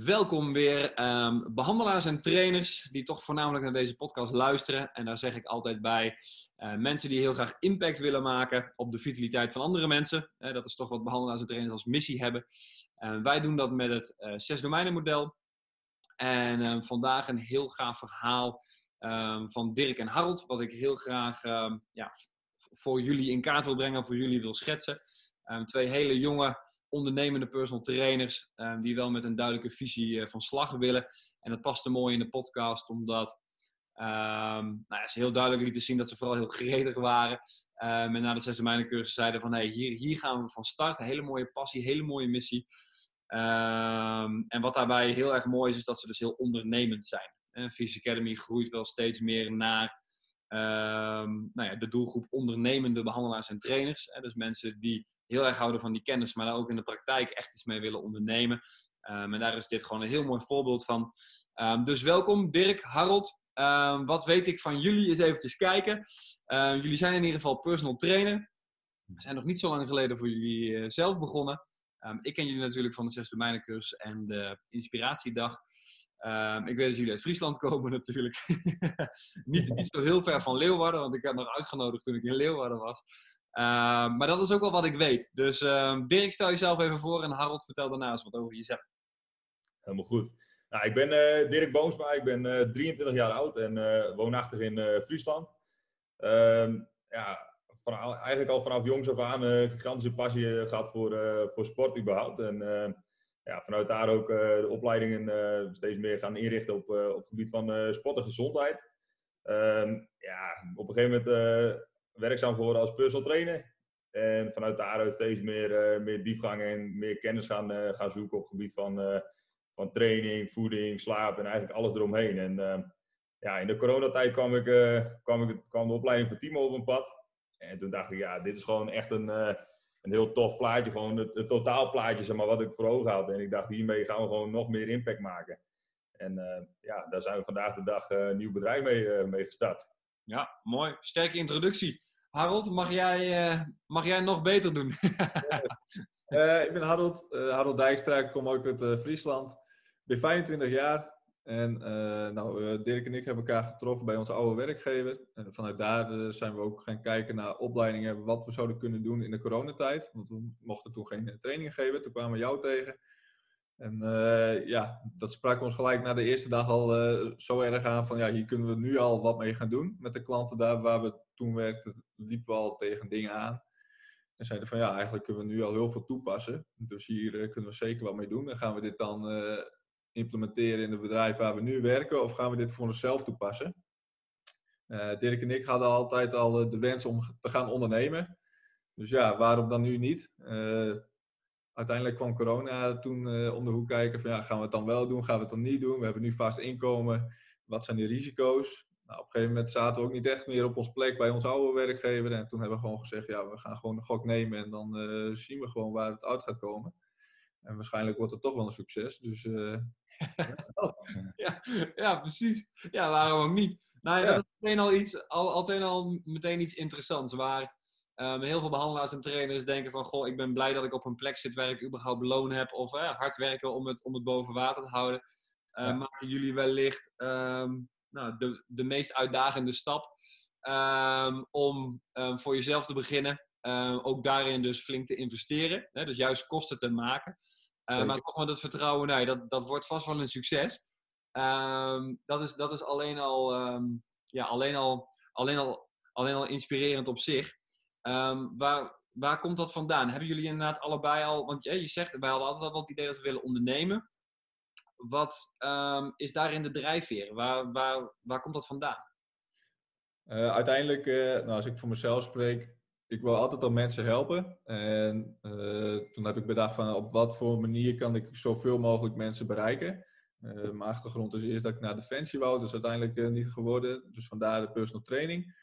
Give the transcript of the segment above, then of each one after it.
Welkom weer um, behandelaars en trainers die toch voornamelijk naar deze podcast luisteren. En daar zeg ik altijd bij uh, mensen die heel graag impact willen maken op de vitaliteit van andere mensen. Uh, dat is toch wat behandelaars en trainers als missie hebben. Uh, wij doen dat met het zes domeinen model. En ehm, vandaag een heel gaaf verhaal um, van Dirk en Harold. Wat ik heel graag ja, voor jullie in kaart wil brengen, voor jullie wil schetsen. twee hele jonge ondernemende personal trainers um, die wel met een duidelijke visie uh, van slag willen. En dat paste mooi in de podcast, omdat um, nou ja, ze heel duidelijk lieten zien dat ze vooral heel gretig waren. Um, en na de zes cursus zeiden van hey, hier, hier gaan we van start. Hele mooie passie, hele mooie missie. en wat daarbij heel erg mooi is, is dat ze dus heel ondernemend zijn. En Physics Academy groeit wel steeds meer naar nou ja, de doelgroep ondernemende behandelaars en trainers. Dus mensen die heel erg houden van die kennis, maar daar ook in de praktijk echt iets mee willen ondernemen. Um, en daar is dit gewoon een heel mooi voorbeeld van. Um, dus welkom Dirk, Harold. Um, wat weet ik van jullie? Eens eventjes kijken. jullie zijn in ieder geval personal trainer. We zijn nog niet zo lang geleden voor jullie uh, zelf begonnen. ik ken jullie natuurlijk van de zes domeinencursus en de inspiratiedag. ik weet dat jullie uit Friesland komen natuurlijk. niet, niet zo heel ver van Leeuwarden, want ik werd nog uitgenodigd toen ik in Leeuwarden was. Uh, maar dat is ook wel wat ik weet. Dus uh, Dirk, stel jezelf even voor en Harold, vertel daarnaast wat over jezelf. Helemaal goed. Nou, ik ben uh, Dirk Boomsma, ik ben 23 eh, jaar oud en eh, woonachtig in Friesland. Ehm, ja, eigenlijk al vanaf jongs af aan een gigantische passie gehad voor, voor sport überhaupt. En ja, vanuit daar ook de opleidingen steeds meer gaan inrichten op, op het gebied van sport en gezondheid. Ehm, ja, op een gegeven moment werkzaam geworden als personal trainer. En vanuit daaruit steeds meer, uh, meer diepgang en meer kennis gaan, uh, gaan zoeken op het gebied van, uh, van training, voeding, slaap en eigenlijk alles eromheen. En ja, in de coronatijd kwam, ik, kwam, ik, kwam de opleiding van Timo op een pad. En toen dacht ik, ja, dit is gewoon echt een, een heel tof plaatje. Gewoon het, het totaalplaatje, zeg maar, wat ik voor ogen had. En ik dacht, hiermee gaan we gewoon nog meer impact maken. En ja, daar zijn we vandaag de dag een nieuw bedrijf mee, mee gestart. Ja, mooi. Sterke introductie. Harold, mag jij, uh, mag jij nog beter doen? uh, ik ben Harold, uh, Harold Dijkstra, ik kom ook uit Friesland. Ik ben 25 jaar en nou, Dirk en ik hebben elkaar getroffen bij onze oude werkgever. En vanuit daar zijn we ook gaan kijken naar opleidingen, wat we zouden kunnen doen in de coronatijd. Want we mochten toen geen trainingen geven, toen kwamen we jou tegen. En ja, dat sprak ons gelijk na de eerste dag al zo erg aan van ja, hier kunnen we nu al wat mee gaan doen met de klanten daar waar we toen werkten, liepen we al tegen dingen aan. En zeiden van ja, eigenlijk kunnen we nu al heel veel toepassen. Dus hier uh, kunnen we zeker wat mee doen. En gaan we dit dan implementeren in het bedrijf waar we nu werken of gaan we dit voor onszelf toepassen? Dirk en ik hadden altijd al de wens om te gaan ondernemen. Dus ja, waarom dan nu niet? uiteindelijk kwam corona toen om de hoek kijken van ja, gaan we het dan wel doen, gaan we het dan niet doen? We hebben nu vast inkomen, wat zijn de risico's? Nou, op een gegeven moment zaten we ook niet echt meer op ons plek bij ons oude werkgever. En toen hebben we gewoon gezegd, ja, we gaan gewoon een gok nemen en dan uh, zien we gewoon waar het uit gaat komen. En waarschijnlijk wordt het toch wel een succes. Dus, uh, ja, ja, precies. Ja, waarom ook niet? Nou, ja. dat is meteen al iets, al, altijd al meteen iets interessants. Waar Um, heel veel behandelaars en trainers denken van, goh, ik ben blij dat ik op een plek zit waar ik überhaupt loon heb. Of eh, hard werken om het, om het boven water te houden. Uh, Maken jullie wellicht um, nou, de, de meest uitdagende stap um, om voor jezelf te beginnen. ook daarin dus flink te investeren. Hè, dus juist kosten te maken. maar toch met het vertrouwen, nee, dat, dat wordt vast wel een succes. dat, is, dat is alleen al, ja, alleen al, alleen al, alleen al inspirerend op zich. Waar, waar komt dat vandaan? Hebben jullie inderdaad allebei al, want je zegt, wij hadden altijd al het idee dat we willen ondernemen. Wat um, is daarin de drijfveer? Waar, waar, waar komt dat vandaan? Uh, uiteindelijk, uh, nou, als ik voor mezelf spreek, ik wil altijd al mensen helpen. En uh, toen heb ik bedacht van op wat voor manier kan ik zoveel mogelijk mensen bereiken. mijn achtergrond is eerst dat ik naar Defensie wou, dus uiteindelijk niet geworden. Dus vandaar de personal training.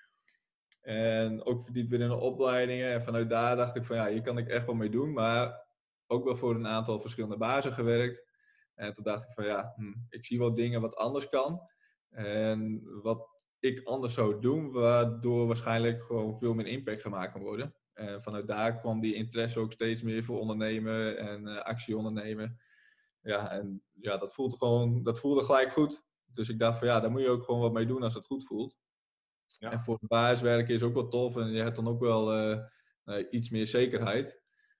En ook verdiept in de opleidingen. En vanuit daar dacht ik van ja, hier kan ik echt wel mee doen. Maar ook wel voor een aantal verschillende bazen gewerkt. En toen dacht ik van ja, hm, ik zie wel dingen wat anders kan. En wat ik anders zou doen, waardoor waarschijnlijk gewoon veel meer impact gemaakt kan worden. En vanuit daar kwam die interesse ook steeds meer voor ondernemen en uh, actie ondernemen. Ja, en ja, dat voelde gewoon, dat voelde gelijk goed. Dus ik dacht van ja, daar moet je ook gewoon wat mee doen als het goed voelt. Ja. En voor het basiswerken is ook wel tof en je hebt dan ook wel eh, eh, iets meer zekerheid.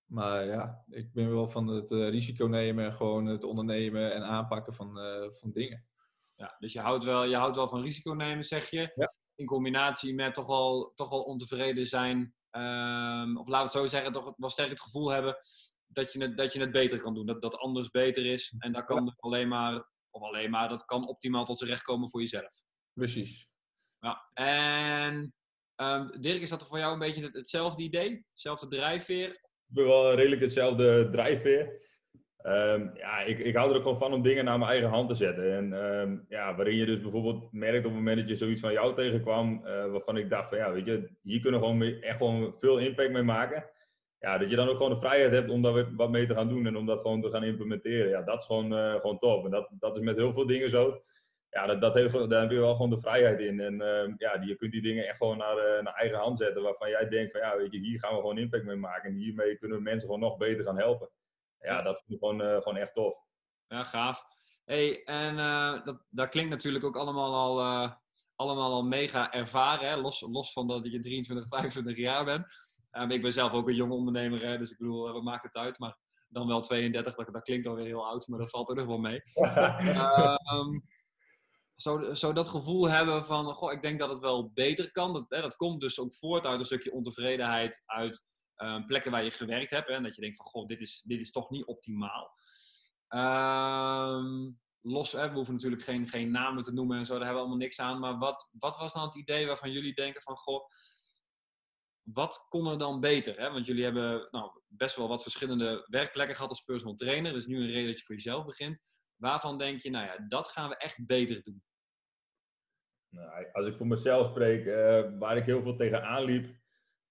Maar ja, ik ben wel van het eh, risico nemen en gewoon het ondernemen en aanpakken van, eh, van dingen. Ja, dus je houdt, wel, je houdt wel van risico nemen, zeg je. Ja. In combinatie met toch wel, toch wel ontevreden zijn. ehm, of laten we het zo zeggen, toch wel sterk het gevoel hebben dat je het, dat je het beter kan doen. Dat, dat anders beter is. En dat kan alleen maar, of alleen maar, dat kan optimaal tot zijn recht komen voor jezelf. Precies. Ja. En ehm, Dirk, is dat voor jou een beetje het- hetzelfde idee? Hetzelfde drijfveer? Ik ben wel redelijk hetzelfde drijfveer. Ehm, ja, ik, ik hou er ook gewoon van om dingen naar mijn eigen hand te zetten. En ehm, ja, waarin je dus bijvoorbeeld merkt op het moment dat je zoiets van jou tegenkwam, eh, waarvan ik dacht van ja, weet je, hier kunnen we gewoon echt gewoon veel impact mee maken. Ja, dat je dan ook gewoon de vrijheid hebt om daar wat mee te gaan doen en om dat gewoon te gaan implementeren. Ja, dat is gewoon, eh, gewoon top. En dat, dat is met heel veel dingen zo. Ja, dat, dat heeft, daar heb je wel gewoon de vrijheid in. En ehm, ja, je kunt die dingen echt gewoon naar, eh, naar eigen hand zetten. Waarvan jij denkt van ja, weet je, hier gaan we gewoon impact mee maken. En hiermee kunnen we mensen gewoon nog beter gaan helpen. Ja, dat vind ik gewoon, eh, gewoon echt tof. Ja, gaaf. Hey, en eh, dat, dat klinkt natuurlijk ook allemaal al, allemaal al mega ervaren. Hè? Los, los van dat je 23, 25 jaar bent. Ehm, ik ben zelf ook een jonge ondernemer, hè? dus ik bedoel, wat maakt het uit? Maar dan wel 32, dat, dat klinkt alweer heel oud, maar dat valt er nog wel mee. Ehm, zo, zo dat gevoel hebben van, goh, ik denk dat het wel beter kan. Dat, hè, dat komt dus ook voort uit een stukje ontevredenheid, uit ehm, plekken waar je gewerkt hebt. Hè, en dat je denkt van, goh, dit is, dit is toch niet optimaal. Ehm, los, hè, we hoeven natuurlijk geen, geen namen te noemen en zo, daar hebben we allemaal niks aan. Maar wat, wat was dan het idee waarvan jullie denken van, goh, wat kon er dan beter? Hè? Want jullie hebben nou, best wel wat verschillende werkplekken gehad als personal trainer. Dus nu een reden dat je voor jezelf begint. Waarvan denk je, nou ja, dat gaan we echt beter doen? Nou, als ik voor mezelf spreek, eh, waar ik heel veel tegenaan liep,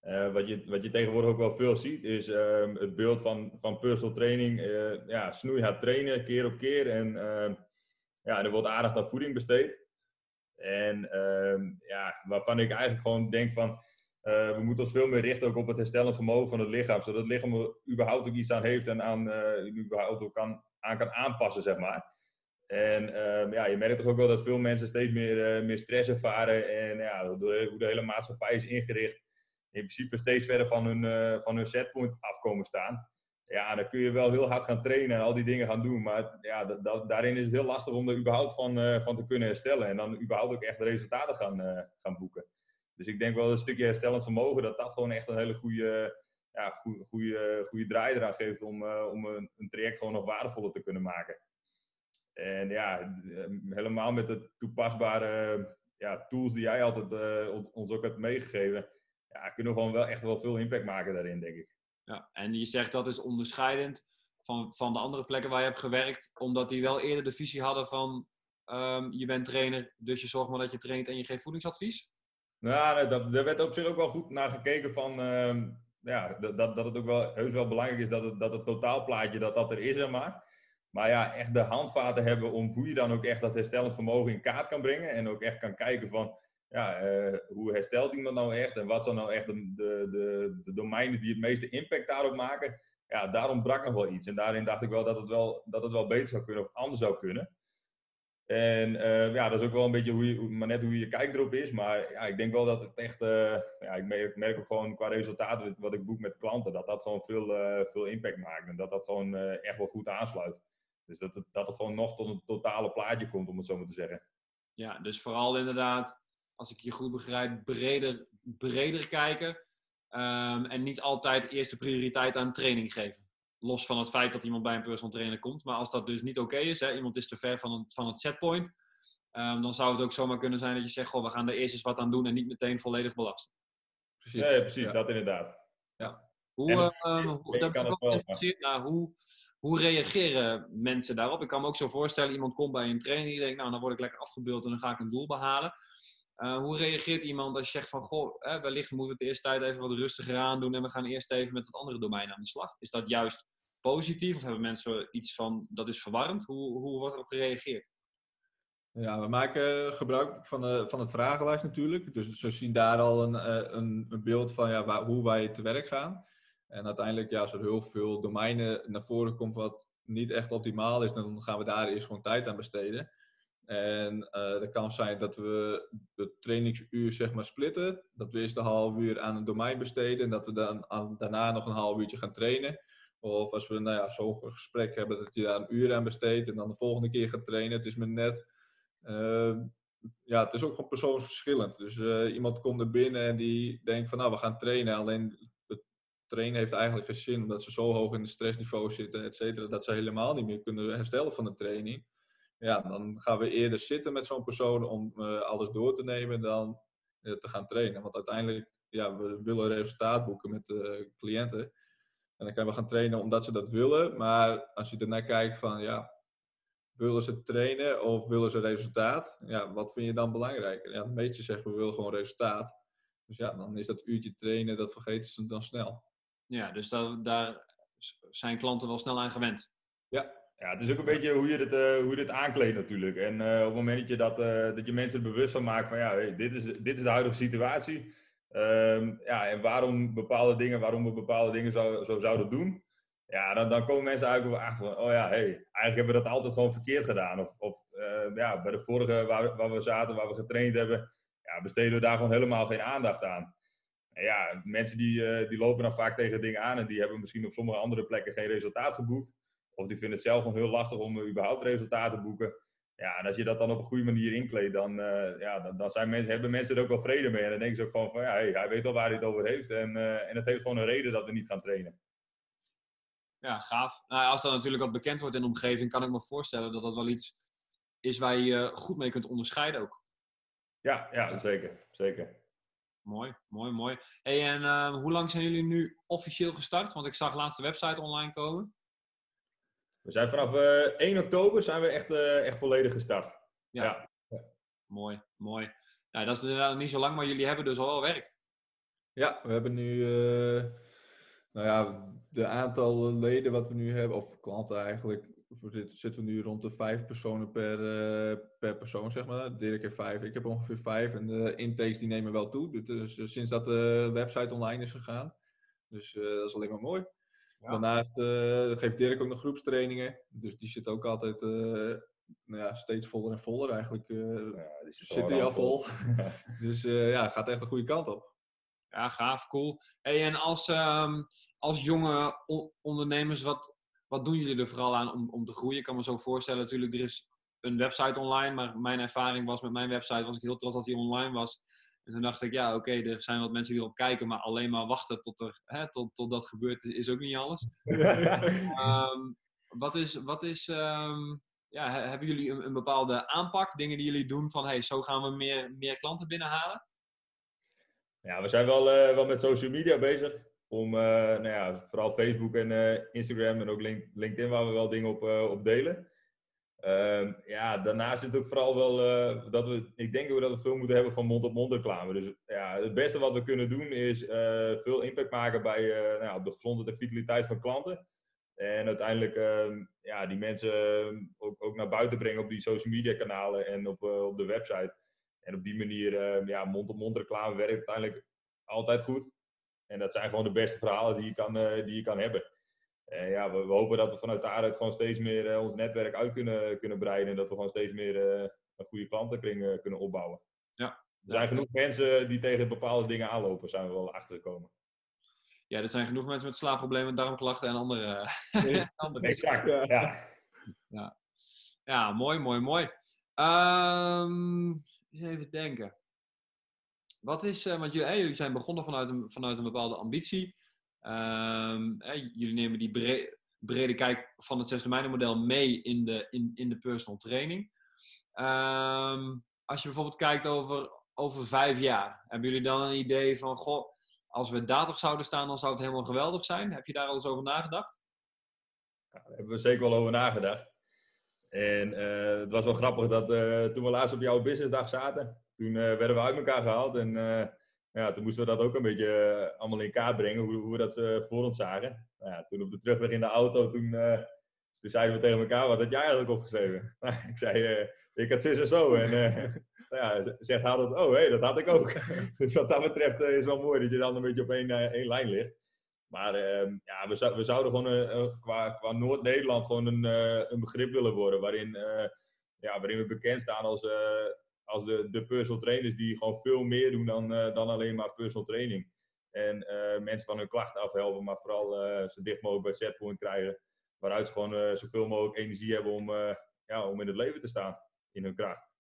eh, wat, je, wat je tegenwoordig ook wel veel ziet, is ehm, het beeld van, van personal training. eh, ja, snoeihard trainen, keer op keer. En ehm, ja, er wordt aandacht aan voeding besteed. En ehm, ja, waarvan ik eigenlijk gewoon denk van, we moeten ons veel meer richten ook op het herstellend vermogen van het lichaam. Zodat het lichaam er überhaupt ook iets aan heeft en aan, überhaupt ook kan, aan kan aanpassen, zeg maar. En ehm, ja, je merkt toch ook wel dat veel mensen steeds meer, eh, meer stress ervaren. En ja, door hoe de hele maatschappij is ingericht, in principe steeds verder van hun, eh, van hun setpoint afkomen staan. Ja, dan kun je wel heel hard gaan trainen en al die dingen gaan doen. Maar ja, dat, dat- daarin is het heel lastig om er überhaupt van, eh, van te kunnen herstellen. En dan überhaupt ook echt resultaten gaan, gaan boeken. Dus ik denk wel een stukje herstellend vermogen, dat dat gewoon echt een hele goede, ja, goede, goede, goede draai eraan geeft om, om een, een traject gewoon nog waardevoller te kunnen maken. En ja, eh, helemaal met de toepasbare ja, tools die jij altijd eh, ons- ook hebt meegegeven, ja, kunnen we gewoon wel echt wel veel impact maken daarin, denk ik. Ja, en je zegt dat is onderscheidend van, van de andere plekken waar je hebt gewerkt, omdat die wel eerder de visie hadden van ehm, je bent trainer, dus je zorgt maar dat je traint en je geeft voedingsadvies. Nou, nee, dat, daar werd op zich ook wel goed naar gekeken van, ehm, ja, dat, dat, dat het ook wel heus wel belangrijk is dat het, dat het totaalplaatje dat dat er is, zeg maar. Maar ja, echt de handvaten hebben om hoe je dan ook echt dat herstellend vermogen in kaart kan brengen. En ook echt kan kijken van, ja, eh, hoe herstelt iemand nou echt? En wat zijn nou echt de, de, de, domeinen die het meeste impact daarop maken? Ja, daarom brak nog wel iets. En daarin dacht ik wel dat het wel, dat het wel beter zou kunnen of anders zou kunnen. En eh, ja, dat is ook wel een beetje hoe je, maar net hoe je kijk erop is. Maar ja, ik denk wel dat het echt, eh, ja, ik merk, ook gewoon qua resultaten wat ik boek met klanten, dat dat gewoon veel, veel impact maakt. En dat dat gewoon echt wel goed aansluit. Dus dat het, dat het gewoon nog tot een totale plaatje komt, om het zo maar te zeggen. Ja, dus vooral inderdaad, als ik je goed begrijp, breder, breder kijken. ehm, en niet altijd eerst de prioriteit aan training geven. Los van het feit dat iemand bij een personal trainer komt. Maar als dat dus niet oké is, hè, iemand is te ver van, het- van het setpoint. ehm, dan zou het ook zomaar kunnen zijn dat je zegt, goh, we gaan er eerst eens wat aan doen en niet meteen volledig belasten. Precies. Ja, ja, precies, Ja. dat inderdaad. Hoe, En- ehm, hoe, ik daar kan ben ik het ook wel, geïnteresseerd naar. Hoe, hoe reageren mensen daarop? Ik kan me ook zo voorstellen, iemand komt bij een training die denkt, nou, dan word ik lekker afgebeeld en dan ga ik een doel behalen. Eh, hoe reageert iemand als je zegt van, goh, wellicht moeten we het de eerste tijd even wat rustiger aan doen en we gaan eerst even met wat andere domeinen aan de slag? Is dat juist positief of hebben mensen iets van, dat is verwarrend? Hoe, hoe wordt erop gereageerd? Ja, we maken gebruik van, van het vragenlijst natuurlijk. Dus ze zien daar al een, eh, een, een beeld van ja, waar, hoe wij te werk gaan. En uiteindelijk, ja, als er heel veel domeinen naar voren komt wat niet echt optimaal is, dan gaan we daar eerst gewoon tijd aan besteden. En uh, dat kan zijn dat we het trainingsuur zeg maar splitten. Dat we eerst een half uur aan een domein besteden en dat we dan daarna nog een half uurtje gaan trainen. Of als we nou ja, zo'n gesprek hebben dat je daar een uur aan besteedt en dan de volgende keer gaat trainen. Het is me net. Uh, ja, het is ook gewoon persoonsverschillend. Dus uh, iemand komt er binnen en die denkt van nou, we gaan trainen. Alleen trainen heeft eigenlijk geen zin omdat ze zo hoog in de stressniveau zitten, et cetera, dat ze helemaal niet meer kunnen herstellen van de training. Ja, dan gaan we eerder zitten met zo'n persoon om uh, alles door te nemen dan uh, te gaan trainen. Want uiteindelijk, ja, we willen resultaat boeken met de cliënten. En dan kunnen we gaan trainen omdat ze dat willen. Maar als je ernaar kijkt van, ja, willen ze trainen of willen ze resultaat? Ja, wat vind je dan belangrijker? Ja, de meesten zeggen we willen gewoon resultaat. Dus ja, dan is dat uurtje trainen, dat vergeten ze dan snel. Ja, dus daar, daar zijn klanten wel snel aan gewend. Ja. Ja, het is ook een beetje hoe je dit, uh, hoe je dit aankleedt natuurlijk. En uh, op het moment dat je, dat, uh, dat je mensen er bewust van maakt van ja, hey, dit, is, dit is de huidige situatie. Um, ja, en waarom bepaalde dingen, waarom we bepaalde dingen zo, zo zouden doen. Ja, dan, dan komen mensen eigenlijk achter van, oh ja, hey, eigenlijk hebben we dat altijd gewoon verkeerd gedaan. Of, of ja, bij de vorige waar, waar we zaten, waar we getraind hebben, ja, besteden we daar gewoon helemaal geen aandacht aan. En ja, mensen die, die lopen dan vaak tegen dingen aan en die hebben misschien op sommige andere plekken geen resultaat geboekt. Of die vinden het zelf gewoon heel lastig om überhaupt resultaten te boeken. Ja, en als je dat dan op een goede manier inkleedt, dan, uh, ja, dan, dan zijn mensen, hebben mensen er ook wel vrede mee. En dan denken ze ook gewoon van, ja, hey, hij weet wel waar hij het over heeft. En, uh, en het heeft gewoon een reden dat we niet gaan trainen. Ja, gaaf. Nou, als dat natuurlijk wat bekend wordt in de omgeving, kan ik me voorstellen dat dat wel iets is waar je goed mee kunt onderscheiden ook. Ja, ja zeker. zeker. Mooi, mooi, mooi. Hey, en uh, hoe lang zijn jullie nu officieel gestart? Want ik zag laatst de website online komen. We zijn vanaf uh, 1 oktober zijn we echt, uh, echt volledig gestart. Ja. ja. ja. Mooi, mooi. Nou, dat is inderdaad niet zo lang, maar jullie hebben dus al wel werk. Ja, we hebben nu, uh, nou ja, de aantal leden wat we nu hebben, of klanten eigenlijk, zitten, zitten we nu rond de vijf personen per, per persoon, zeg maar. Dirk heeft vijf, ik heb ongeveer vijf. En de intakes die nemen wel toe, dus, sinds dat de website online is gegaan. Dus dat is alleen maar mooi. Ja. Daarnaast geeft Dirk ook nog groepstrainingen. Dus die zit ook altijd nou ja, steeds voller en voller eigenlijk. Ja, zit hij al vol. dus ja, gaat echt de goede kant op. Ja, gaaf, cool. Hey, en als, um, als jonge ondernemers, wat, wat doen jullie er vooral aan om, om te groeien? Ik kan me zo voorstellen, natuurlijk, er is een website online. Maar mijn ervaring was met mijn website, was ik heel trots dat die online was. En toen dacht ik, ja, oké, okay, er zijn wat mensen die erop kijken, maar alleen maar wachten tot, er, hè, tot, tot dat gebeurt is ook niet alles. um, wat is, wat is um, ja, hebben jullie een, een, bepaalde aanpak, dingen die jullie doen van, hey, zo gaan we meer, meer klanten binnenhalen? Ja, we zijn wel, uh, wel met social media bezig. Om, uh, nou ja, vooral Facebook en uh, Instagram en ook LinkedIn, waar we wel dingen op, op delen. Uh, ja, daarnaast het ook vooral wel uh, dat we, ik denk dat we veel moeten hebben van mond-op-mond reclame. Dus ja, het beste wat we kunnen doen is uh, veel impact maken bij nou ja, op de gezondheid en vitaliteit van klanten. En uiteindelijk ehm, ja, die mensen ehm, ook, ook, naar buiten brengen op die social media kanalen en op, eh, op de website. En op die manier, ja, mond-op-mond reclame werkt uiteindelijk altijd goed. En dat zijn gewoon de beste verhalen die je kan, die je kan hebben. En ja, we, we, hopen dat we vanuit daaruit gewoon steeds meer uh, ons netwerk uit kunnen, kunnen breiden. En dat we gewoon steeds meer uh, een goede klantenkring kunnen opbouwen. Ja. Er zijn genoeg mensen die tegen bepaalde dingen aanlopen, zijn we wel achtergekomen. Ja, er zijn genoeg mensen met slaapproblemen, darmklachten en andere... andere exact, ja. ja. Ja, mooi, mooi, mooi. Um, even denken. Wat is, want jullie, zijn begonnen vanuit een, vanuit een bepaalde ambitie. Hè, jullie nemen die brede, kijk van het zesde model mee in de, in, in de personal training. Um, als je bijvoorbeeld kijkt over, over vijf jaar, hebben jullie dan een idee van, goh, als we daar zouden staan, dan zou het helemaal geweldig zijn? Heb je daar al eens over nagedacht? Ja, daar hebben we zeker wel over nagedacht. En uh, het was wel grappig dat uh, toen we laatst op jouw businessdag zaten, toen uh, werden we uit elkaar gehaald en ja, toen moesten we dat ook een beetje eh, allemaal in kaart brengen, hoe, hoe we dat voor ons zagen. Nou ja, toen op de terugweg in de auto, toen, toen zeiden we tegen elkaar, wat had jij eigenlijk opgeschreven? Nou, ik zei, ik had zus en zo. En nou ja, zegt Harold, oh hé, hey, dat had ik ook. dus wat dat betreft is het wel mooi dat je dan een beetje op één, één lijn ligt. Maar ehm, ja, we, zou, we zouden gewoon qua, qua Noord-Nederland gewoon een, een begrip willen worden. Waarin, ja, waarin we bekend staan als, als de, de personal trainers die gewoon veel meer doen dan, dan alleen maar personal training. En mensen van hun klachten afhelpen, maar vooral zo dicht mogelijk bij setpoint krijgen. Waaruit ze gewoon zoveel mogelijk energie hebben om, ja, om in het leven te staan. In hun kracht.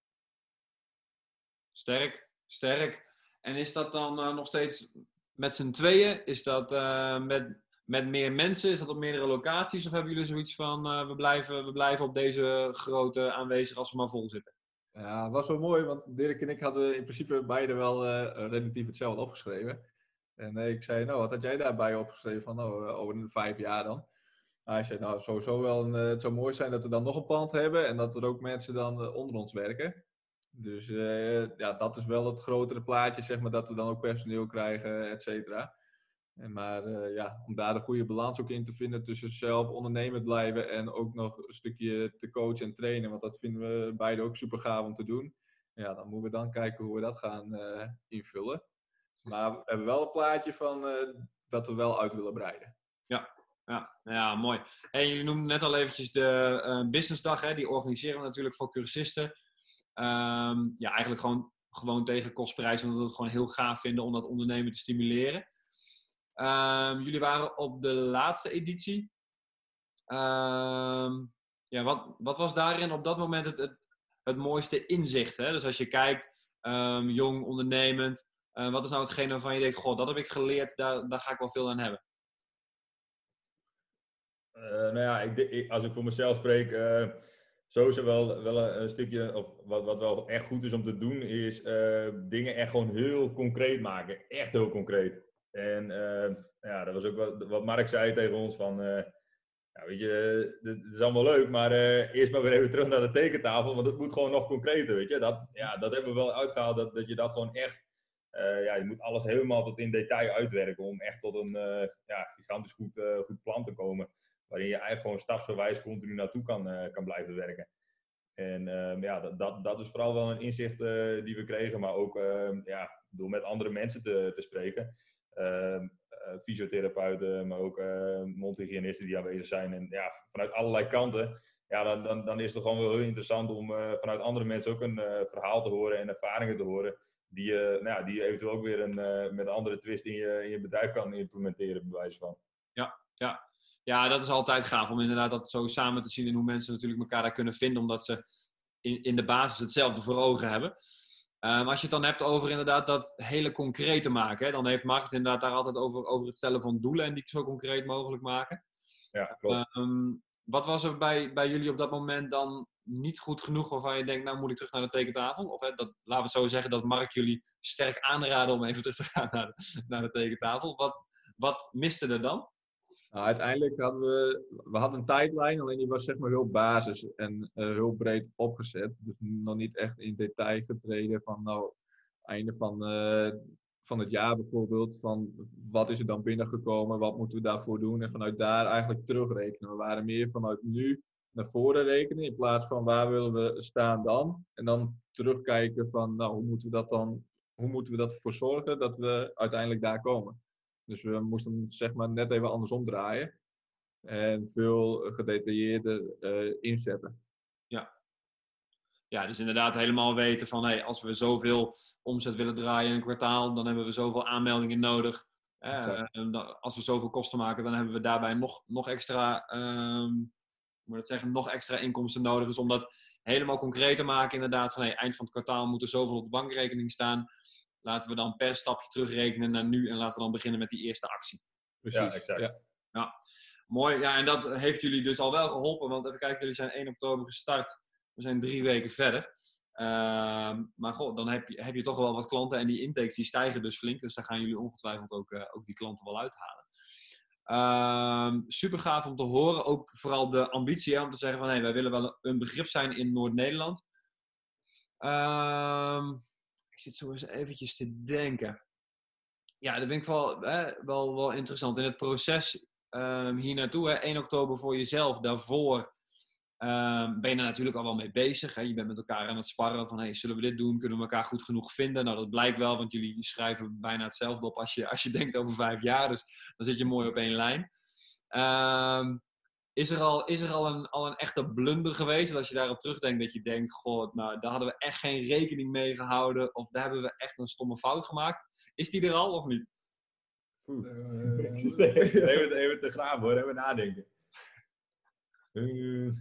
Sterk, sterk. En is dat dan nog steeds met z'n tweeën? Is dat met, met meer mensen? Is dat op meerdere locaties? Of hebben jullie zoiets van, we, blijven, we blijven op deze grote aanwezig als we maar vol zitten? Ja, was wel mooi, want Dirk en ik hadden in principe beide wel uh, relatief hetzelfde opgeschreven. En ik zei, nou, wat had jij daarbij opgeschreven van, nou, over vijf jaar dan? hij zei, nou, sowieso wel, een, het zou mooi zijn dat we dan nog een pand hebben en dat er ook mensen dan onder ons werken. Dus ja, dat is wel het grotere plaatje, zeg maar, dat we dan ook personeel krijgen, et cetera. En maar uh, ja, om daar de goede balans ook in te vinden tussen zelf ondernemend blijven en ook nog een stukje te coachen en trainen, want dat vinden we beide ook super gaaf om te doen. Ja, dan moeten we dan kijken hoe we dat gaan uh, invullen. Maar we hebben wel een plaatje van dat we wel uit willen breiden. Ja, ja, ja mooi. En je noemde net al eventjes de businessdag, hè? die organiseren we natuurlijk voor cursisten. Um, ja, eigenlijk gewoon, gewoon tegen kostprijs, omdat we het gewoon heel gaaf vinden om dat ondernemen te stimuleren. Um, jullie waren op de laatste editie. Um, ja, wat, wat was daarin op dat moment het, het, mooiste inzicht? Hè? Dus als je kijkt, jong, ondernemend, uh, wat is nou hetgene waarvan je denkt, goh, dat heb ik geleerd, daar, daar ga ik wel veel aan hebben? Uh, nou ja, ik, als ik voor mezelf spreek, uh, sowieso wel, wel een, stukje, of wat, wat wel echt goed is om te doen, is dingen echt gewoon heel concreet maken. Echt heel concreet. En uh, ja, dat was ook wat, wat Mark zei tegen ons van, uh, ja, weet je, het is allemaal leuk, maar eerst maar weer even terug naar de tekentafel, want het moet gewoon nog concreter, weet je. Dat, ja, dat hebben we wel uitgehaald, dat, dat je dat gewoon echt, ja, je moet alles helemaal tot in detail uitwerken om echt tot een ja, gigantisch goed, goed plan te komen waarin je eigenlijk gewoon stapsgewijs continu naartoe kan, kan blijven werken. En um, ja, dat, dat, dat is vooral wel een inzicht die we kregen, maar ook uh, ja, door met andere mensen te, te spreken. Ehm, eh, fysiotherapeuten, maar ook mondhygiënisten die aanwezig zijn. En ja, vanuit allerlei kanten. Ja, dan, dan, dan is het gewoon wel heel interessant om vanuit andere mensen ook een verhaal te horen en ervaringen te horen. Die je, nou ja, die je eventueel ook weer een, met een andere twist in je, in je bedrijf kan implementeren, bij wijze van. Ja, ja ja, dat is altijd gaaf om inderdaad dat zo samen te zien en hoe mensen natuurlijk elkaar daar kunnen vinden, omdat ze in, in de basis hetzelfde voor ogen hebben. Um, als je het dan hebt over inderdaad dat hele concrete maken, hè, dan heeft Mark het inderdaad daar altijd over, over het stellen van doelen en die zo concreet mogelijk maken. Ja, klopt. Um, wat was er bij, bij jullie op dat moment dan niet goed genoeg waarvan je denkt, nou moet ik terug naar de tekentafel? Of hè, dat, laten we het zo zeggen dat Mark jullie sterk aanraden om even terug te gaan naar de, naar de tekentafel. Wat, wat miste er dan? Nou, uiteindelijk hadden we, we hadden een tijdlijn, alleen die was zeg maar heel basis en uh, heel breed opgezet. Dus nog niet echt in detail getreden van nou, einde van, uh, van het jaar bijvoorbeeld, van wat is er dan binnengekomen, wat moeten we daarvoor doen en vanuit daar eigenlijk terugrekenen. We waren meer vanuit nu naar voren rekenen in plaats van waar willen we staan dan. En dan terugkijken van nou, hoe moeten we dat dan, hoe moeten we dat ervoor zorgen dat we uiteindelijk daar komen. Dus we moesten zeg maar net even andersom draaien. En veel gedetailleerder uh, inzetten. Ja. Ja, dus inderdaad helemaal weten van hey, als we zoveel omzet willen draaien in een kwartaal, dan hebben we zoveel aanmeldingen nodig. Eh, als we zoveel kosten maken, dan hebben we daarbij nog, nog extra, um, moet dat zeggen, nog extra inkomsten nodig. Dus om dat helemaal concreet te maken, inderdaad, van hey, eind van het kwartaal moet er zoveel op de bankrekening staan. Laten we dan per stapje terugrekenen naar nu en laten we dan beginnen met die eerste actie. Precies. Ja, exact. Ja. ja. Mooi. Ja, en dat heeft jullie dus al wel geholpen. Want even kijken, jullie zijn 1 oktober gestart. We zijn drie weken verder. Uh, maar goh, dan heb je, heb je toch wel wat klanten en die intakes die stijgen dus flink. Dus daar gaan jullie ongetwijfeld ook, uh, ook die klanten wel uithalen. Uh, super gaaf om te horen. Ook vooral de ambitie om te zeggen van hey, wij willen wel een begrip zijn in Noord-Nederland. Ik zit zo eens eventjes te denken. Ja, dat vind ik wel, hè, wel, wel interessant. In het proces um, hier naartoe, 1 oktober voor jezelf, daarvoor ehm, ben je er natuurlijk al wel mee bezig. Hè? Je bent met elkaar aan het sparren van, hey, zullen we dit doen? Kunnen we elkaar goed genoeg vinden? Nou, dat blijkt wel, want jullie schrijven bijna hetzelfde op als je, als je denkt over vijf jaar. Dus dan zit je mooi op één lijn. Ehm, is er al, is er al, een, al een echte blunder geweest? Dat als je daarop terugdenkt, dat je denkt, god, nou, daar hadden we echt geen rekening mee gehouden. Of daar hebben we echt een stomme fout gemaakt. Is die er al of niet? Uh, even, even te graven hoor, even nadenken. Uh,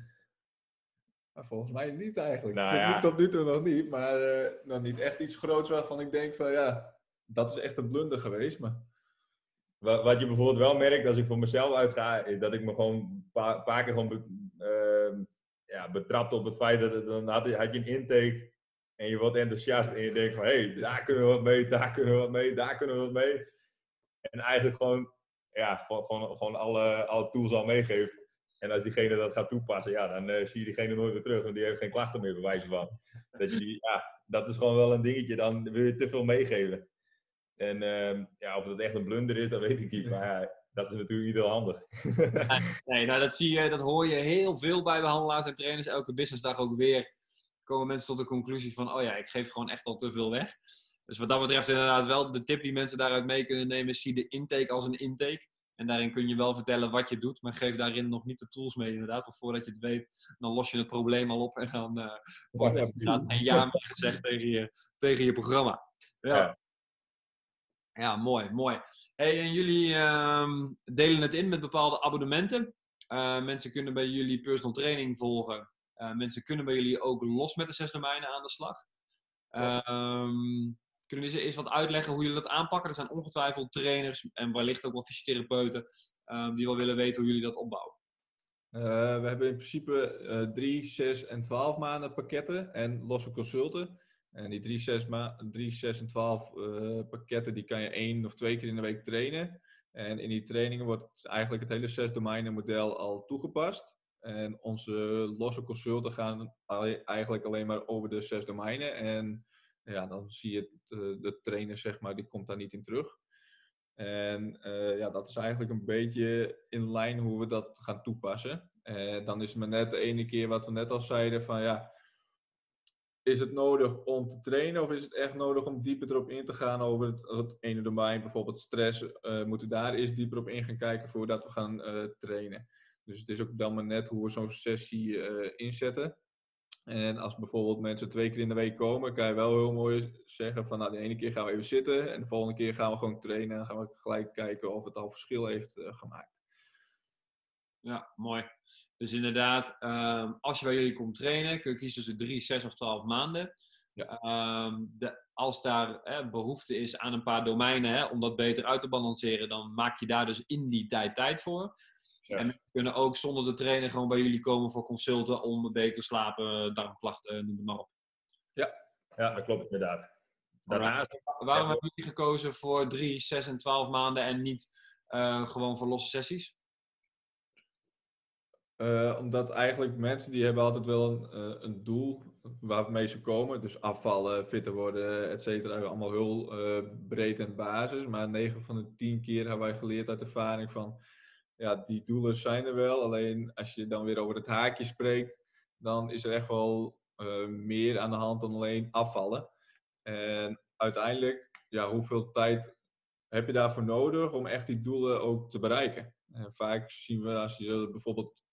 volgens mij niet eigenlijk. Nou, ja. Tot nu toe nog niet, maar uh, nog niet echt iets groots waarvan ik denk van ja, dat is echt een blunder geweest. Maar... Wat, wat je bijvoorbeeld wel merkt als ik voor mezelf uitga, is dat ik me gewoon een paar, keer gewoon be, uh, ja, betrapt op het feit dat dan had, je een intake en je wordt enthousiast en je denkt van hé, hey, daar kunnen we wat mee, daar kunnen we wat mee, daar kunnen we wat mee. En eigenlijk gewoon, ja, gewoon, gewoon, alle, alle tools al meegeeft. En als diegene dat gaat toepassen, ja, dan uh, zie je diegene nooit weer terug, want die heeft geen klachten meer, bij wijze van. Dat, je die, ja, dat is gewoon wel een dingetje, dan wil je te veel meegeven. En uh, ja, of dat echt een blunder is, dat weet ik niet. Maar ja, dat is natuurlijk niet heel handig. nee, nou, dat, zie je, dat hoor je heel veel bij behandelaars en trainers. Elke businessdag ook weer komen mensen tot de conclusie van, oh ja, ik geef gewoon echt al te veel weg. Dus wat dat betreft inderdaad wel de tip die mensen daaruit mee kunnen nemen, zie de intake als een intake. En daarin kun je wel vertellen wat je doet, maar geef daarin nog niet de tools mee inderdaad. Want voordat je het weet, dan los je het probleem al op en dan uh, wordt er een ja mee gezegd tegen je, tegen je programma. Ja. ja. Ja mooi, mooi. Hey, en jullie uh, delen het in met bepaalde abonnementen. Uh, mensen kunnen bij jullie personal training volgen. Uh, mensen kunnen bij jullie ook los met de zes domeinen aan de slag. Um, kunnen jullie eens wat uitleggen hoe jullie dat aanpakken? Er zijn ongetwijfeld trainers en wellicht ook wel fysiotherapeuten um, die wel willen weten hoe jullie dat opbouwen. Uh, we hebben in principe uh, 3, 6 en 12 maanden pakketten en losse consulten. En die 3, 6, ma 3, 6 en 12 uh, pakketten die kan je één of twee keer in de week trainen. En in die trainingen wordt eigenlijk het hele zes domeinen model al toegepast. En onze losse consulten gaan eigenlijk alleen maar over de zes domeinen. En ja, dan zie je de, de trainer, zeg maar, die komt daar niet in terug. En uh, ja, dat is eigenlijk een beetje in lijn hoe we dat gaan toepassen. En dan is het maar net de ene keer wat we net al zeiden van ja, is het nodig om te trainen of is het echt nodig om dieper erop in te gaan over het, het ene domein, bijvoorbeeld stress, uh, moeten we daar eerst dieper op in gaan kijken voordat we gaan uh, trainen. Dus het is ook dan maar net hoe we zo'n sessie inzetten. En als bijvoorbeeld mensen twee keer in de week komen, kan je wel heel mooi zeggen van nou de ene keer gaan we even zitten en de volgende keer gaan we gewoon trainen en gaan we gelijk kijken of het al verschil heeft gemaakt. Ja, mooi. Dus inderdaad, uh, als je bij jullie komt trainen, kun je kiezen tussen drie, zes of twaalf maanden. Ja. Uh, de, als daar hè, behoefte is aan een paar domeinen hè, om dat beter uit te balanceren, dan maak je daar dus in die tijd tijd voor. Ja. En we kunnen ook zonder de trainer gewoon bij jullie komen voor consulten om beter te slapen, darmklachten, noem het maar op. Ja, ja dat klopt inderdaad. Daarnaast, Waarom hebben jullie gekozen voor 3, 6 en 12 maanden en niet uh, gewoon voor losse sessies? Uh, omdat eigenlijk mensen die hebben altijd wel een, uh, een doel waarmee ze komen. Dus afvallen, fitter worden, et cetera. Allemaal heel breed en basis. Maar 9 van de 10 keer hebben wij geleerd uit ervaring van ja, die doelen zijn er wel. Alleen als je dan weer over het haakje spreekt, dan is er echt wel meer aan de hand dan alleen afvallen. En uiteindelijk, ja, hoeveel tijd heb je daarvoor nodig om echt die doelen ook te bereiken? En vaak zien we als je bijvoorbeeld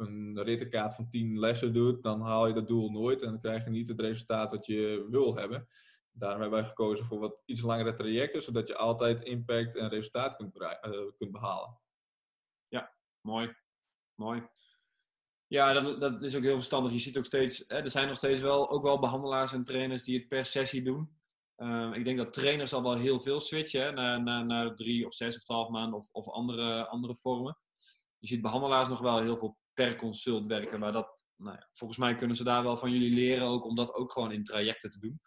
een rittenkaart van 10 lessen doet, dan haal je dat doel nooit en dan krijg je niet het resultaat wat je wil hebben. Daarom hebben wij gekozen voor wat iets langere trajecten, zodat je altijd impact en resultaat kunt, uh, kunt behalen. Mooi. Mooi. Ja, dat, dat is ook heel verstandig. Je ziet ook steeds, hè, er zijn nog steeds wel, ook wel behandelaars en trainers die het per sessie doen. Uh, ik denk dat trainers al wel heel veel switchen naar, naar, naar drie of zes of twaalf maanden of, of andere, andere vormen. Je ziet behandelaars nog wel heel veel per consult werken. Maar dat, nou ja, volgens mij kunnen ze daar wel van jullie leren ook om dat ook gewoon in trajecten te doen.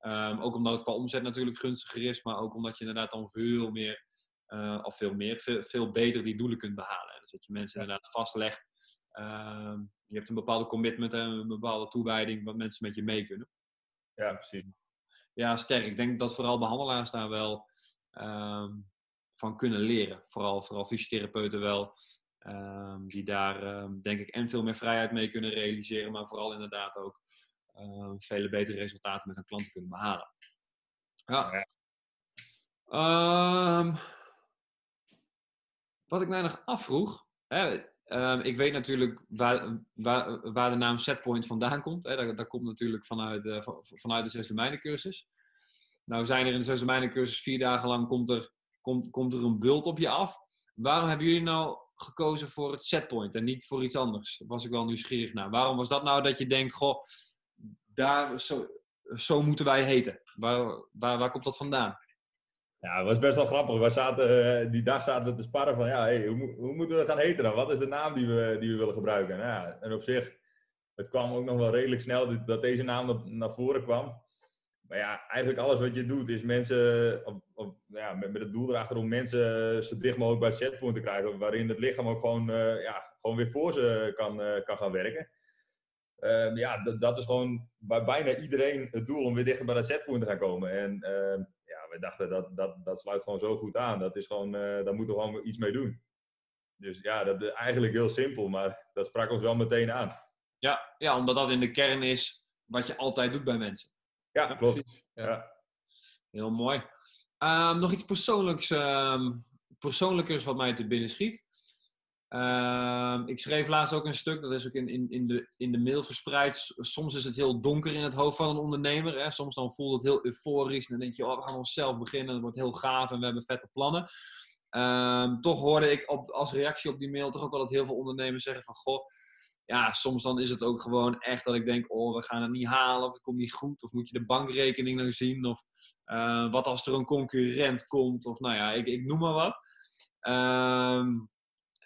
Um, ook omdat het qua omzet natuurlijk gunstiger is, maar ook omdat je inderdaad dan veel meer, uh, of veel meer, veel, veel beter die doelen kunt behalen. Dus dat je mensen inderdaad vastlegt. Uh, je hebt een bepaalde commitment en een bepaalde toewijding wat mensen met je mee kunnen. Ja, precies. Ja, sterk. Ik denk dat vooral behandelaars daar wel uh, van kunnen leren. Vooral, vooral fysiotherapeuten wel. Ehm, die daar ehm, denk ik en veel meer vrijheid mee kunnen realiseren, maar vooral inderdaad ook ehm, vele betere resultaten met hun klanten kunnen behalen. Ja. Wat ik mij nog afvroeg, hè, ik weet natuurlijk waar, waar, waar de naam Setpoint vandaan komt. Hè. Dat, dat komt natuurlijk vanuit, de van- vanuit de Zes Domeinen cursus. Nou zijn er in de Zes Domeinen cursus vier dagen lang komt er, komt, komt er een bult op je af. Waarom hebben jullie nou gekozen voor het Setpoint en niet voor iets anders? Was ik wel nieuwsgierig naar. Waarom was dat nou dat je denkt, goh, daar, zo, zo moeten wij heten? Waar, waar, waar komt dat vandaan? Ja, het was best wel grappig. We zaten, eh, die dag zaten we te sparren van, ja, hoe, hoe moeten we gaan heten dan? Wat is de naam die we, die we willen gebruiken? Nou, ja, en op zich, het kwam ook nog wel redelijk snel dat- dat deze naam naar voren kwam. Maar ja, eigenlijk alles wat je doet is mensen, ja, met, met het doel erachter om mensen zo dicht mogelijk bij het setpoint te krijgen. Waarin het lichaam ook gewoon, eh, ja, gewoon weer voor ze kan, eh, kan gaan werken. Ehm, ja, dat- dat is gewoon bij bijna iedereen het doel om weer dichter bij dat setpoint te gaan komen. En ehm, ja, we dachten dat, dat dat sluit gewoon zo goed aan. Dat is gewoon, eh, daar moeten we gewoon iets mee doen. Dus ja, dat is eigenlijk heel simpel, maar dat sprak ons wel meteen aan. Ja, ja, omdat dat in de kern is wat je altijd doet bij mensen. Ja, klopt. precies. Ja. Ja. Heel mooi. Ehm, nog iets persoonlijks, ehm, persoonlijkers wat mij te binnen schiet. Ehm, ik schreef laatst ook een stuk, dat is ook in, in, in, de, in de mail verspreid. Soms is het heel donker in het hoofd van een ondernemer. Hè? Soms dan voelt het heel euforisch. En dan denk je, oh, we gaan onszelf beginnen. Het wordt heel gaaf en we hebben vette plannen. Ehm, toch hoorde ik op, als reactie op die mail toch ook wel dat heel veel ondernemers zeggen van... Goh, ja, soms dan is het ook gewoon echt dat ik denk, oh, we gaan het niet halen. Of het komt niet goed. Of moet je de bankrekening nou zien. Of eh, wat als er een concurrent komt. Of nou ja, ik, ik noem maar wat. Ehm,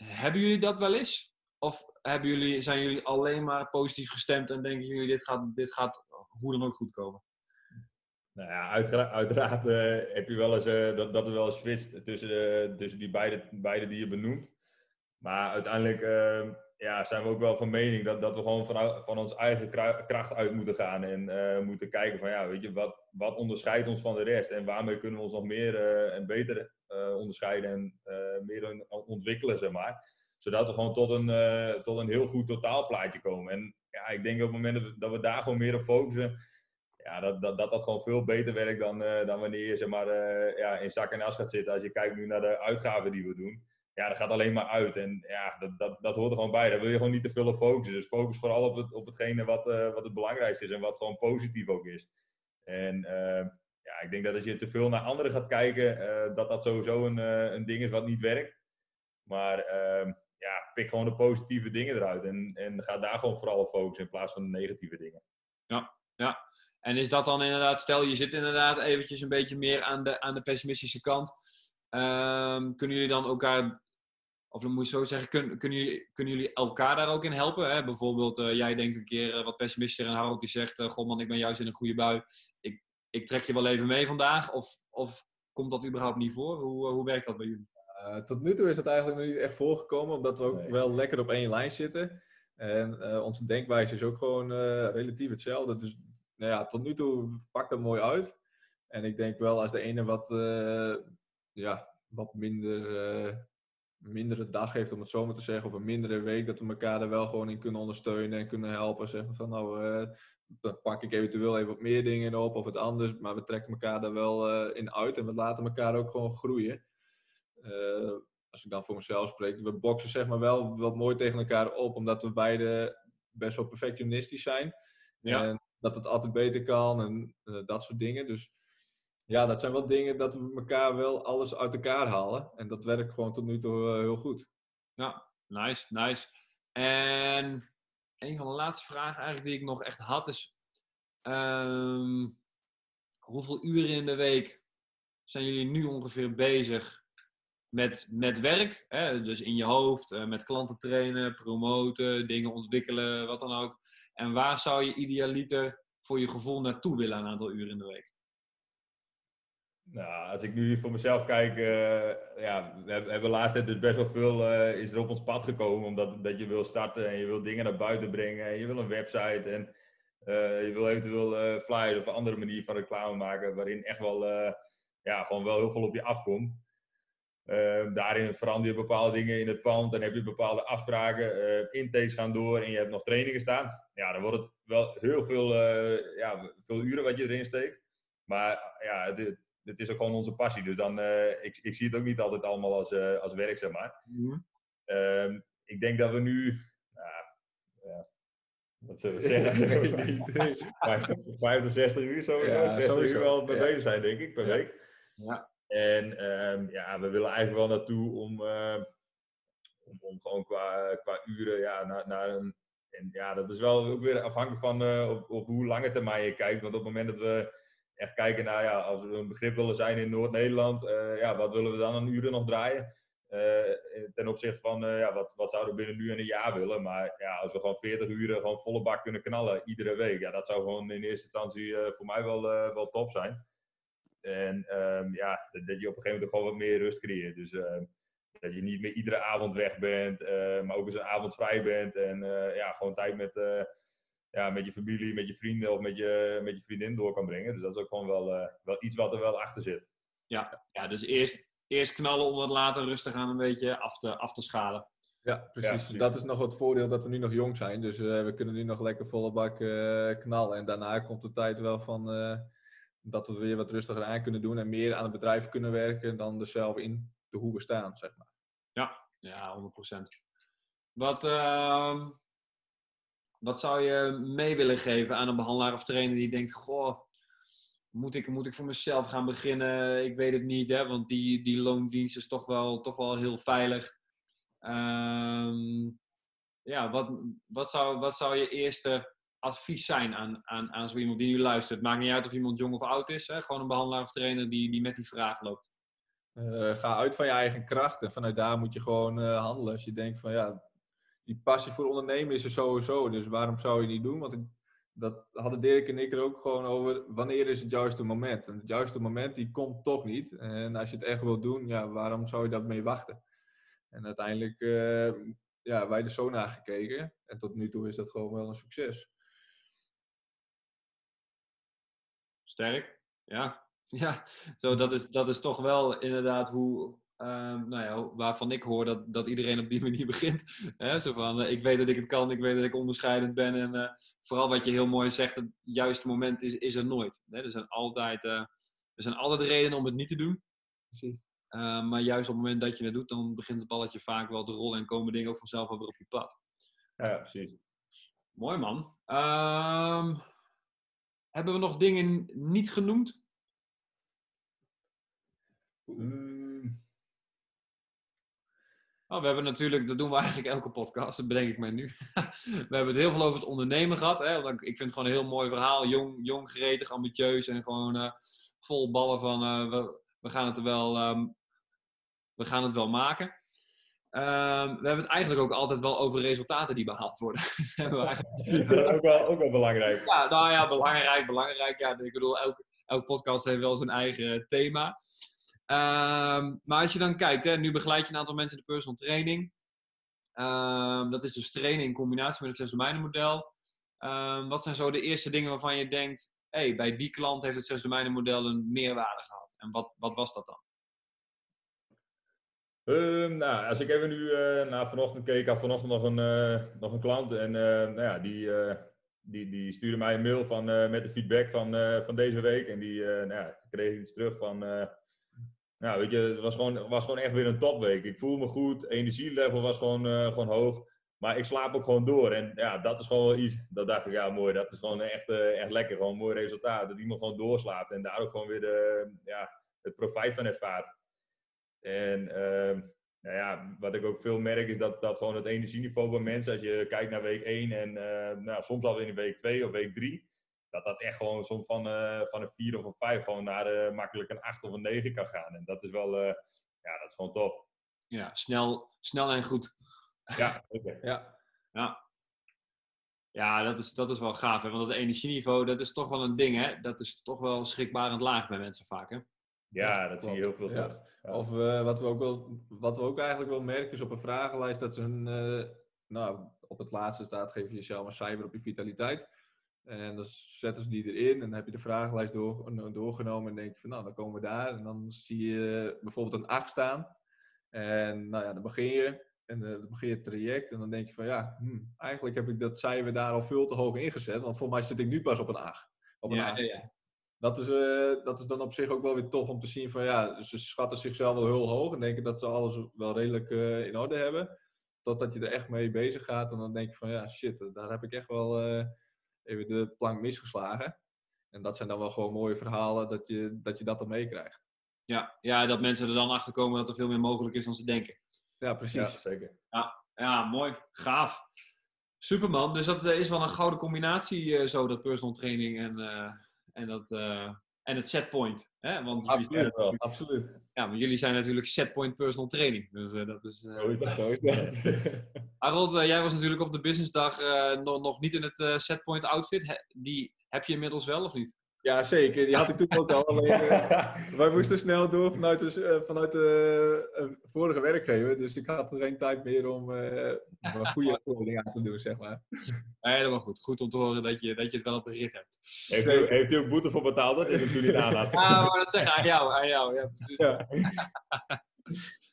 hebben jullie dat wel eens? Of hebben jullie, zijn jullie alleen maar positief gestemd en denken jullie dit gaat, dit gaat hoe dan ook goed komen? Nou ja, uiteraard eh, heb je wel eens eh, dat, dat er wel eens switcht tussen, tussen die beide, beide die je benoemt. Maar uiteindelijk eh, ja, zijn we ook wel van mening dat, dat we gewoon van, van ons eigen kra- kracht uit moeten gaan. En eh, moeten kijken van ja, weet je, wat, wat onderscheidt ons van de rest? En waarmee kunnen we ons nog meer eh, en beter eh, onderscheiden en meer on- ontwikkelen, zeg maar. Zodat we gewoon tot een, tot een heel goed totaalplaatje komen. En ja, ik denk op het moment dat we, daar gewoon meer op focussen, ja, dat, dat, dat dat gewoon veel beter werkt dan, dan wanneer je zeg maar, ja, in zak en as gaat zitten. Als je kijkt nu naar de uitgaven die we doen. Ja, dat gaat alleen maar uit. En ja, dat, dat, dat hoort er gewoon bij. Daar wil je gewoon niet te veel op focussen. Dus focus vooral op, het, op hetgene wat, eh, wat het belangrijkste is en wat gewoon positief ook is. En eh, ja, ik denk dat als je te veel naar anderen gaat kijken, eh, dat dat sowieso een, een ding is wat niet werkt. Maar eh, ja, pik gewoon de positieve dingen eruit. En, en ga daar gewoon vooral op focussen in plaats van de negatieve dingen. Ja. En is dat dan inderdaad, stel je zit inderdaad eventjes een beetje meer aan de, aan de pessimistische kant. Ehm, kunnen jullie dan elkaar, of dan moet je zo zeggen, kun, kunnen, jullie, kunnen jullie elkaar daar ook in helpen? Hè? Bijvoorbeeld, eh, jij denkt een keer eh, wat pessimistischer en Harold die zegt, eh god man, ik ben juist in een goede bui. Ik, ik trek je wel even mee vandaag. Of, of komt dat überhaupt niet voor? Hoe, hoe werkt dat bij jullie? Eh, tot nu toe is het eigenlijk nog niet echt voorgekomen, omdat we ook Nee. wel lekker op één lijn zitten. En eh, onze denkwijze is ook gewoon eh, relatief hetzelfde. Dus nou ja, tot nu toe pakt dat mooi uit. En ik denk wel als de ene wat, eh, ja, wat minder, eh, mindere dag heeft, om het zo maar te zeggen, of een mindere week, dat we elkaar er wel gewoon in kunnen ondersteunen en kunnen helpen. Zeggen van nou, eh, dan pak ik eventueel even wat meer dingen op of het anders, maar we trekken elkaar daar wel eh, in uit en we laten elkaar ook gewoon groeien. Als ik dan voor mezelf spreek, we boksen zeg maar wel wat mooi tegen elkaar op, omdat we beide best wel perfectionistisch zijn. Ja. En dat het altijd beter kan en dat soort dingen. Dus ja, dat zijn wel dingen dat we elkaar wel alles uit elkaar halen. En dat werkt gewoon tot nu toe eh, heel goed. Ja, nice, nice. En een van de laatste vragen eigenlijk die ik nog echt had is... ehm, hoeveel uren in de week zijn jullie nu ongeveer bezig met, met werk? Hè? Dus in je hoofd, eh, met klanten trainen, promoten, dingen ontwikkelen, wat dan ook. En waar zou je idealiter voor je gevoel naartoe willen een aantal uren in de week? Nou, als ik nu voor mezelf kijk, eh, ja, we hebben, laatst tijd dus best wel veel eh, is er op ons pad gekomen. Omdat dat je wil starten en je wil dingen naar buiten brengen. En je wil een website en eh, je wil eventueel flyers of een andere manier van reclame maken. Waarin echt wel, ja, gewoon wel heel veel op je afkomt. Daarin verander je bepaalde dingen in het pand en heb je bepaalde afspraken. Intakes gaan door en je hebt nog trainingen staan. Ja, dan wordt het wel heel veel, ja, veel uren wat je erin steekt. Maar ja, het, het is ook gewoon onze passie. Dus dan, uh, ik, ik zie het ook niet altijd allemaal als, als werk, zeg maar. Mm ik denk dat we nu, ja, wat zullen we zeggen? 65 uur sowieso. Ja, 60 sowieso. uur wel mee bezig zijn, denk ik, per week. Ja. En um, ja, we willen eigenlijk wel naartoe om, uh, om, om, gewoon qua, qua uren ja, naar, naar een. En ja, dat is wel ook weer afhankelijk van uh, op, op hoe lange termijn je kijkt. Want op het moment dat we echt kijken naar, ja, als we een begrip willen zijn in Noord-Nederland, uh, ja, wat willen we dan een uren nog draaien? ten opzichte van, ja, wat, wat zouden we binnen nu en een jaar willen? Maar ja, als we gewoon 40 uren gewoon volle bak kunnen knallen, iedere week, ja, dat zou gewoon in eerste instantie voor mij wel, wel top zijn. En um, ja, dat, je op een gegeven moment gewoon wat meer rust creëert. Dus dat je niet meer iedere avond weg bent, maar ook eens een avond vrij bent. En ja, gewoon tijd met, ja, met je familie, met je vrienden of met je, met je vriendin door kan brengen. Dus dat is ook gewoon wel, wel iets wat er wel achter zit. Ja, ja dus eerst, eerst knallen om het later rustig aan een beetje af te, af te schalen. Ja precies. ja, precies. Dat is nog het voordeel dat we nu nog jong zijn. Dus we kunnen nu nog lekker volle bak knallen. En daarna komt de tijd wel van dat we weer wat rustiger aan kunnen doen en meer aan het bedrijf kunnen werken dan er zelf in de hoe we staan, zeg maar. Ja, ja 100%. Wat, uh, wat zou je mee willen geven aan een behandelaar of trainer die denkt, goh, moet ik, moet ik voor mezelf gaan beginnen? Ik weet het niet, hè, want die, die loondienst is toch wel, toch wel heel veilig. Uh, ja, wat, wat, zou, wat zou je eerste advies zijn aan, aan, aan zo iemand die nu luistert? Maakt niet uit of iemand jong of oud is. Hè? Gewoon een behandelaar of trainer die, die met die vraag loopt. Uh, ga uit van je eigen kracht en vanuit daar moet je gewoon uh, handelen. Als je denkt van ja, die passie voor ondernemen is er sowieso. Dus waarom zou je niet doen? Want dat hadden Dirk en ik er ook gewoon over. Wanneer is het juiste moment? En het juiste moment die komt toch niet. En als je het echt wilt doen, ja, waarom zou je dat mee wachten? En uiteindelijk, uh, ja, wij er zo naar gekeken. En tot nu toe is dat gewoon wel een succes. Sterk, ja. Ja, zo, dat, is, dat is toch wel inderdaad hoe, uh, nou ja, waarvan ik hoor dat, dat iedereen op die manier begint. Hè? Zo van, uh, ik weet dat ik het kan, ik weet dat ik onderscheidend ben. En uh, vooral wat je heel mooi zegt, het juiste moment is, is er nooit. Hè? Er, zijn altijd, eh, er zijn altijd redenen om het niet te doen. Precies. maar juist op het moment dat je het doet, dan begint het balletje vaak wel te rollen en komen dingen ook vanzelf weer op je pad. Ja, precies. Mooi man. Ehm, hebben we nog dingen niet genoemd? Mm. Oh, we hebben natuurlijk, dat doen we eigenlijk elke podcast, dat bedenk ik mij nu. we hebben het heel veel over het ondernemen gehad. Hè? Ik vind het gewoon een heel mooi verhaal. Jong, jong gretig, ambitieus en gewoon uh, vol ballen van uh, we, we, gaan het wel, um, we gaan het wel maken. Um, we hebben het eigenlijk ook altijd wel over resultaten die behaald worden. dat ook wel, ook wel belangrijk. Ja, nou ja, belangrijk, belangrijk. Ja, ik bedoel, elke, elke podcast heeft wel zijn eigen thema. Um, maar als je dan kijkt, hè, nu begeleid je een aantal mensen in de personal training. Um, dat is dus trainen in combinatie met het zes domeinen model. wat zijn zo de eerste dingen waarvan je denkt, hey, bij die klant heeft het zes domeinen model een meerwaarde gehad? En wat, wat was dat dan? Um, nou, als ik even nu uh, naar vanochtend keek, had vanochtend nog een, uh, nog een klant en uh, nou ja, die, die, die stuurde mij een mail van, met de feedback van, van deze week. En die nou ja, kreeg iets terug van, nou weet je, het was gewoon, was gewoon echt weer een topweek. Ik voel me goed, energielevel was gewoon, gewoon hoog. Maar ik slaap ook gewoon door. En ja, dat is gewoon wel iets, dat dacht ik, ja mooi, dat is gewoon echt, echt lekker. Gewoon een mooi resultaat. Dat iemand gewoon doorslaapt en daar ook gewoon weer de, ja, het profijt van ervaart. En uh, nou ja, wat ik ook veel merk is dat, dat gewoon het energieniveau bij mensen, als je kijkt naar week 1 en uh, nou, soms alweer in week 2 of week 3, dat dat echt gewoon soms van, uh, van een 4 of een 5 gewoon naar uh, makkelijk een 8 of een 9 kan gaan. En dat is wel, ja, dat is gewoon top. Ja, snel, snel en goed. Ja, oké. ja. ja. Ja, dat is, dat is wel gaaf. Hè? Want het energieniveau, dat is toch wel een ding, hè? Dat is toch wel schrikbarend laag bij mensen vaak, hè? Ja, dat zie je heel veel terug. Of uh, wat, we ook wel, wat we ook eigenlijk wel merken is op een vragenlijst dat ze een, uh, nou, op het laatste staat, geef je jezelf een cijfer op je vitaliteit. En dan zetten ze die erin en dan heb je de vragenlijst door, doorgenomen en denk je van nou, dan komen we daar. En dan zie je bijvoorbeeld een 8 staan. En nou ja, dan begin je. En eh, dan begin je het traject. En dan denk je van ja, hmm, eigenlijk heb ik dat cijfer daar al veel te hoog ingezet. Want volgens mij zit ik nu pas op een 8. Op een Ja, ja, ja. Dat, is, eh, dat is dan op zich ook wel weer tof om te zien van ja, ze schatten zichzelf wel heel hoog. En denken dat ze alles wel redelijk eh, in orde hebben. Totdat je er echt mee bezig gaat. En dan denk je van ja, shit, daar heb ik echt wel even de plank misgeslagen. En dat zijn dan wel gewoon mooie verhalen dat je dat, je dat dan meekrijgt. Ja, ja, dat mensen er dan achter komen dat er veel meer mogelijk is dan ze denken. Ja, precies. Ja, zeker. Ja, mooi. Gaaf. Superman. Dus dat eh, is wel een gouden combinatie, eh, zo, dat personal training en, eh, en, dat, eh, en het setpoint. Hè? Want, Absoluut. wel. Absoluut. ja, maar jullie zijn natuurlijk setpoint personal training. Dus eh, dat is... eh, Zo is dat. Zo is dat. Harold, eh, jij was natuurlijk op de businessdag nog, nog niet in het setpoint outfit. He- die heb je inmiddels wel of niet? Ja, zeker. Die had ik toen ook al. Alleen, eh, wij moesten snel door vanuit de, eh, vanuit de eh, vorige werkgever. Dus ik had er geen tijd meer om eh, om een goede opleiding aan te doen, zeg maar. Helemaal goed. Goed om te horen dat je, dat je het wel op de rit hebt. Heeft u, heeft u ook boete voor betaald dat je het toen niet aan had? Maar dat zeggen aan jou, aan jou. Ja, precies. Ja.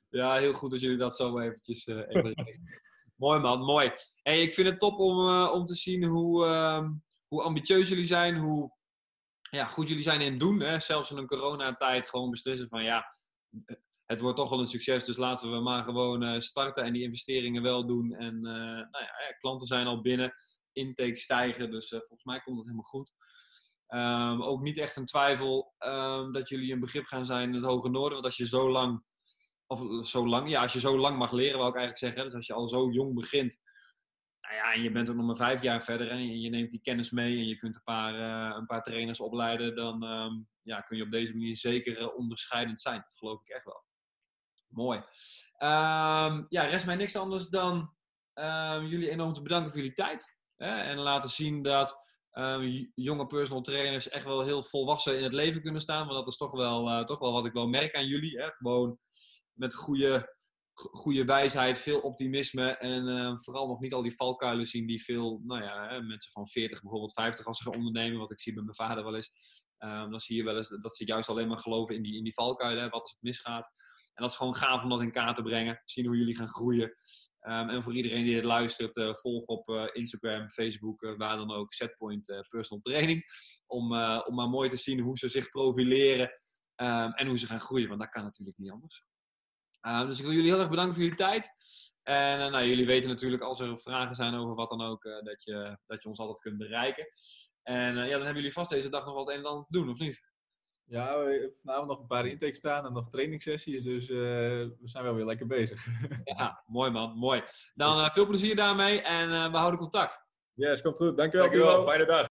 Ja, heel goed dat jullie dat zo eventjes eh, even. Mooi man, mooi. Hey, ik vind het top om, eh, om te zien hoe, ehm, hoe ambitieus jullie zijn, hoe ja, goed jullie zijn in doen. Hè? Zelfs in een coronatijd gewoon beslissen van ja, het wordt toch wel een succes, dus laten we maar gewoon eh, starten en die investeringen wel doen. En eh, nou ja, klanten zijn al binnen, intake stijgen, dus eh, volgens mij komt het helemaal goed. Ehm, ook niet echt een twijfel ehm, dat jullie een begrip gaan zijn in het Hoge Noorden. Want als je zo lang, of zo lang, ja, als je zo lang mag leren, wou ik eigenlijk zeggen. Dus als je al zo jong begint, nou ja, en je bent ook nog maar vijf jaar verder en je neemt die kennis mee en je kunt een paar, eh, een paar trainers opleiden, dan ehm, ja, kun je op deze manier zeker eh, onderscheidend zijn. Dat geloof ik echt wel. Mooi. Ehm, ja, rest mij niks anders dan ehm, jullie enorm te bedanken voor jullie tijd. Hè, en laten zien dat jonge personal trainers echt wel heel volwassen in het leven kunnen staan. Want dat is toch wel, eh, toch wel wat ik wel merk aan jullie. Hè? Gewoon met goede, go- goede wijsheid, veel optimisme. En eh, vooral nog niet al die valkuilen zien die veel nou ja, mensen van 40, bijvoorbeeld 50 als ze gaan ondernemen. Wat ik zie bij mijn vader wel eens. Ehm, dan zie je wel eens dat ze juist alleen maar geloven in die, in die valkuilen. Wat als het misgaat. En dat is gewoon gaaf om dat in kaart te brengen. Zien hoe jullie gaan groeien. Ehm, en voor iedereen die dit luistert, eh, volg op eh, Instagram, Facebook, eh, waar dan ook, Setpoint Personal Training. Om, om maar mooi te zien hoe ze zich profileren ehm, en hoe ze gaan groeien. Want dat kan natuurlijk niet anders. Ehm, dus ik wil jullie heel erg bedanken voor jullie tijd. En eh, nou, jullie weten natuurlijk als er vragen zijn over wat dan ook, eh, dat, je, dat je ons altijd kunt bereiken. En eh, ja, dan hebben jullie vast deze dag nog wat een en ander te doen, of niet? Ja, we hebben vanavond nog een paar intakes staan en nog trainingssessies. Dus eh, we zijn wel weer lekker bezig. Ja, mooi man, mooi. Dan eh, veel plezier daarmee en eh, we houden contact. Yes, komt goed. Dankjewel. Dankjewel, fijne dag.